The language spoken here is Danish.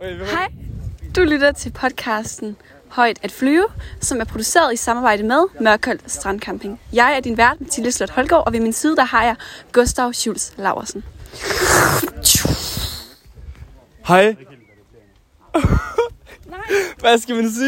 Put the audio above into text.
Hej, du lytter til podcasten Højt at flyve, som er produceret i samarbejde med Mørkold Strandcamping. Jeg er din vært, Mathilde Slot Holgaard, og ved min side der har jeg Gustav Schulz Laversen. Hej. Hvad skal man sige?